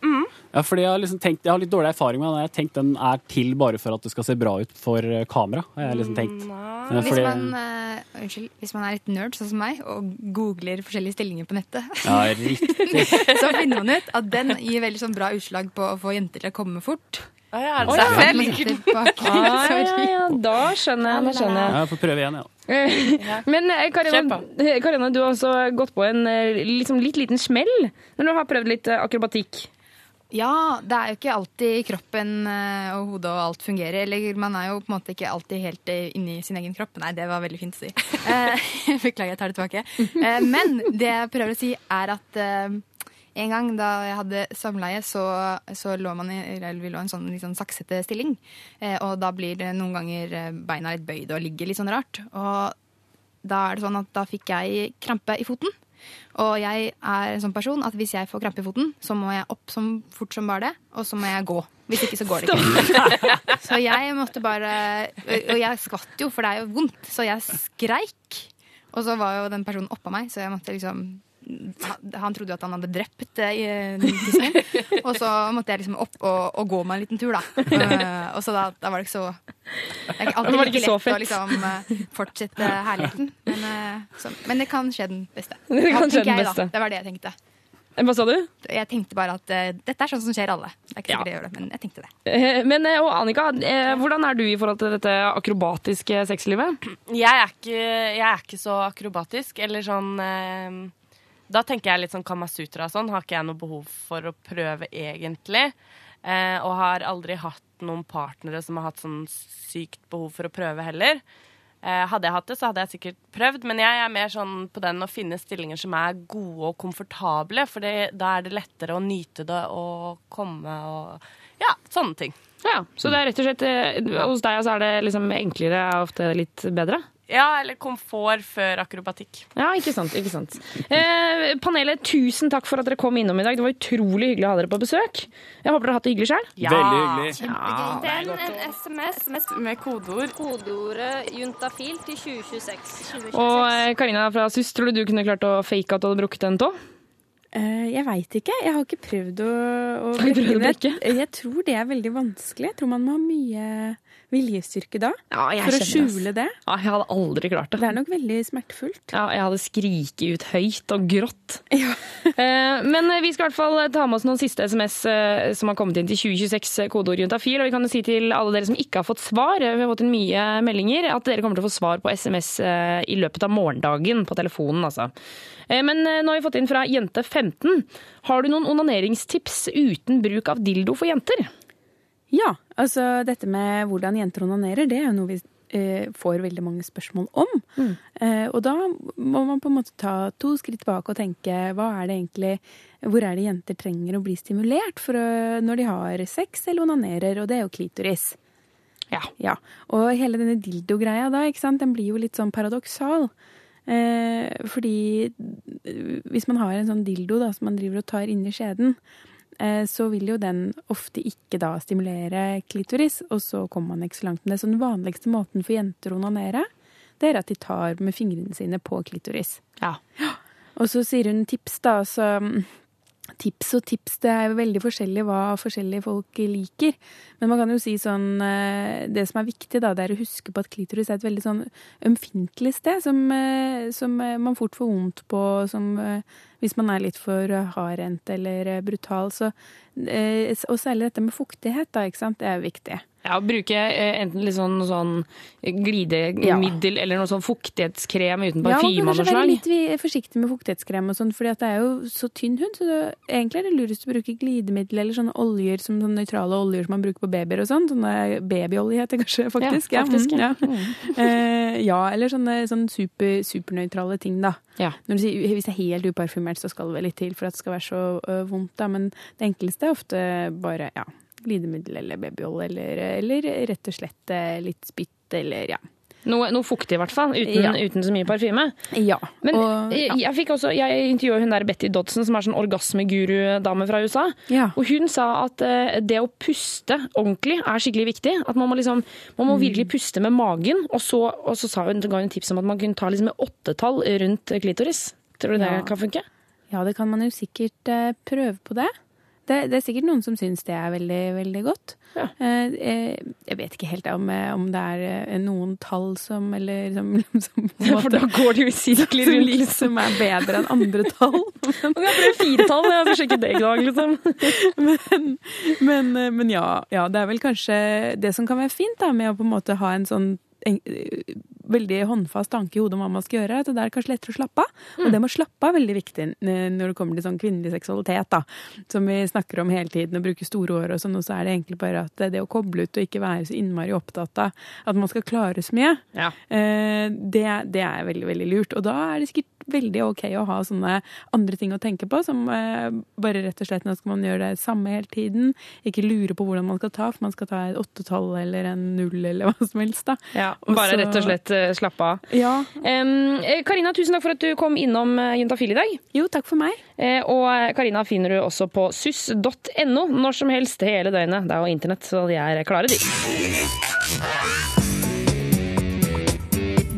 Speaker 17: Ja, fordi jeg har liksom tenkt, jeg har litt dårlig erfaring med den. Jeg har tenkt den er til bare for at det skal se bra ut for eh, kamera. har jeg liksom tenkt. Fordi,
Speaker 18: Hvis man, uh, unnskyld, hvis man er litt nerd, sånn som meg, og googler forskjellige stillinger på nettet,
Speaker 17: Ja,
Speaker 18: så finner man ut at den gir veldig sånn bra utslag på å få jenter til å komme fort.
Speaker 19: Å ja,
Speaker 3: er det derfor jeg
Speaker 18: liker den?
Speaker 3: Ah, ja, ja, da skjønner jeg. Da skjønner jeg.
Speaker 17: Ja, jeg får prøve igjen, ja.
Speaker 3: Men eh, Karina, eh, Karina, du har også gått på en liksom litt liten smell når du har prøvd litt akrobatikk.
Speaker 18: Ja, det er jo ikke alltid kroppen og hodet og alt fungerer. Eller man er jo på en måte ikke alltid helt inni sin egen kropp. Nei, det var veldig fint å si. Eh, Beklager, jeg tar det tilbake. Eh, Men det jeg prøver å si, er at en gang da jeg hadde samleie, så, så lå man i eller vi lå i en sånn litt sånn saksete stilling. Eh, Og da blir det noen ganger eh, beina litt bøyd og ligger litt sånn rart. Og da er det sånn at da fikk jeg krampe i foten. Og jeg er en sånn person at hvis jeg får krampe i foten, så må jeg opp som fort som bare det, og så må jeg gå. Hvis ikke så går det ikke. Så jeg måtte bare Og jeg skvatt jo, for det er jo vondt, så jeg skreik. Og så var jo den personen oppå meg, så jeg måtte liksom han, han trodde jo at han hadde drept eh, tissen min. Og så måtte jeg liksom opp og, og gå meg en liten tur, da. Eh, og så da, da var det ikke så Det er ikke alltid
Speaker 3: var det ikke så
Speaker 18: lett å liksom eh, fortsette herligheten. Men, eh, så, men det kan skje den beste.
Speaker 3: Det kan skje den beste.
Speaker 18: jeg, da. Det var det jeg tenkte.
Speaker 3: Hva sa du?
Speaker 18: Jeg tenkte bare at uh, dette er sånn som skjer alle. Det er ikke sikkert det gjør det, men jeg tenkte det.
Speaker 3: Eh, Men eh, og Annika, eh, hvordan er du i forhold til dette akrobatiske sexlivet?
Speaker 19: Jeg er ikke, jeg er ikke så akrobatisk, eller sånn eh, Da tenker jeg litt sånn Kamasutra og sånn. Har ikke jeg noe behov for å prøve egentlig. Eh, og har aldri hatt noen partnere som har hatt sånn sykt behov for å prøve heller. Eh, hadde jeg hatt det, så hadde jeg sikkert prøvd, men jeg er mer sånn på den å finne stillinger som er gode og komfortable, for da er det lettere å nyte det og komme og Ja, sånne ting.
Speaker 3: Ja, Så det er rett og slett eh, hos deg så er det liksom enklere, og ofte litt bedre?
Speaker 19: Ja, eller komfort før akrobatikk.
Speaker 3: Ja, ikke sant. ikke sant. Eh, panelet, tusen takk for at dere kom innom i dag. Det var utrolig hyggelig å ha dere på besøk. Jeg håper dere har hatt det hyggelig sjøl.
Speaker 19: Ja. Veldig hyggelig.
Speaker 3: Ja.
Speaker 5: Send en SMS med kodeord. Kodeordet juntafil til 2026.
Speaker 3: Og eh, Karina fra SUS, tror du du kunne klart å fake at du hadde brukket en tå?
Speaker 6: Eh, jeg veit ikke. Jeg har ikke prøvd å, å
Speaker 3: brekke
Speaker 6: det. Jeg tror det er veldig vanskelig. Jeg tror man må ha mye viljestyrke da.
Speaker 3: jeg
Speaker 6: for å skjule det.
Speaker 3: Ja, jeg hadde aldri klart det.
Speaker 6: Det er nok veldig smertefullt.
Speaker 3: Ja, jeg hadde skriket ut høyt og grått. Ja. Men vi skal i hvert fall ta med oss noen siste SMS eh, som har kommet inn til 2026, eh, kodeord juntafil. Og vi kan jo si til alle dere som ikke har fått svar, eh, vi har fått inn mye meldinger, at dere kommer til å få svar på SMS eh, i løpet av morgendagen på telefonen, altså. Eh, Men eh, nå har vi fått inn fra jente15. Har du noen onaneringstips uten bruk av dildo for jenter?
Speaker 6: Ja, altså dette med hvordan jenter onanerer, det er jo noe vi eh, får veldig mange spørsmål om. Mm. og da må man på en måte ta to skritt tilbake og tenke hva er det egentlig Hvor er det jenter trenger å bli stimulert for når de har sex eller onanerer, og det er jo klitoris.
Speaker 3: Ja.
Speaker 6: Og hele denne dildo-greia da, den blir jo litt sånn paradoksal. Eh, fordi eh, hvis man har en sånn dildo da, som man driver og tar inni skjeden, eh, så vil jo den ofte ikke da stimulere klitoris, og så kommer man ikke så langt med det. Så den vanligste måten for jenter å onanere, det er at de tar med fingrene sine på klitoris.
Speaker 3: Ja.
Speaker 6: Og så sier hun tips, da. Så tips og tips, det er jo veldig forskjellig hva forskjellige folk liker. Men man kan jo si sånn eh, Det som er viktig, da, det er å huske på at klitoris er et veldig sånn ømfintlig sted som, eh, som eh, man fort får vondt på som hvis man er litt for hardhendt eller brutal. Så, og særlig dette med fuktighet, da, ikke sant. Det er viktig.
Speaker 3: Ja, Bruke eh, enten litt sånn, sånn glidemiddel eller noe sånn fuktighetskrem uten
Speaker 6: Ja,
Speaker 3: parfyme
Speaker 6: man
Speaker 3: av
Speaker 6: bør
Speaker 3: noe
Speaker 6: kanskje være litt forsiktig med fuktighetskrem og sånn, fordi at det er jo så tynn hund. Så det, egentlig er det lurest å bruke glidemiddel eller sånne oljer som sånne nøytrale oljer som man bruker på babyer og sånn. Sånne babyolje heter det kanskje, faktisk.
Speaker 3: Ja, faktisk,
Speaker 6: mm,
Speaker 3: ja.
Speaker 6: ja. Eh, ja, eller sånne, sånne super, supernøytrale ting, da.
Speaker 3: Ja.
Speaker 6: Når du sier, hvis det er helt uparfymert, så skal det vel litt til for at det skal være så ø, vondt, da. Men det enkleste er ofte bare ja, glidemiddel eller babyolje, eller, eller rett og slett eh, litt spytt, eller ja.
Speaker 3: Noe, noe fuktig, i hvert fall. Uten,
Speaker 6: Ja.
Speaker 3: uten så mye parfyme.
Speaker 6: Ja.
Speaker 3: Men
Speaker 6: og,
Speaker 3: ja. jeg, fikk også, jeg intervjuet hun der Betty Dodson, som er sånn orgasmeguru-dame fra USA.
Speaker 6: Ja.
Speaker 3: Og hun sa at eh, det å puste ordentlig er skikkelig viktig. At man må, liksom, man må
Speaker 6: Mm.
Speaker 3: virkelig puste med magen. Og så, og så sa hun, ga hun tips om at man kunne ta liksom et åttetall rundt klitoris. Tror du det kan funke?
Speaker 6: Ja, det kan man jo sikkert eh, prøve på det. Det. Det er sikkert noen som syns det er veldig, veldig godt. Ja. eh, jeg vet ikke helt om, eh, om det er eh, noen tall som Eller som, som
Speaker 3: Ja, for da går det jo i sirkler
Speaker 6: som
Speaker 3: rundt.
Speaker 6: liksom er bedre enn andre tall.
Speaker 3: Men, jeg prøver firetall, jeg har sjekke det i dag, liksom.
Speaker 6: men, men, eh, men ja, ja, det er vel kanskje det som kan være fint da, med å på en måte ha en sånn eh, veldig håndfast tanke i hodet om hva man skal gjøre. Så det er kanskje lettere å slappe av. Og det med å slappe av er veldig viktig eh, når det kommer til sånn kvinnelig seksualitet, da. Som vi snakker om hele tiden og bruker store ord og sånn. Og så er det egentlig bare at det å koble ut og ikke være så innmari opptatt av at man skal klare så mye, ja. det, det er veldig, veldig lurt. Og da er det sikkert veldig ok å ha sånne andre ting å tenke på, som eh, bare rett og slett nå skal man gjøre det samme hele tiden. Ikke lure på hvordan man skal ta, for man skal ta et åttetall eller en null eller hva som helst, da.
Speaker 3: Ja, bare
Speaker 6: Også,
Speaker 3: rett og slett eh, slappe av.
Speaker 6: Ja.
Speaker 3: Eh, Karina, tusen takk for at du kom innom Juntafil i dag.
Speaker 6: Jo, takk for meg.
Speaker 3: Eh, og Karina finner du også på suss.no når som helst hele døgnet. Det er jo internett, så de er klare, de.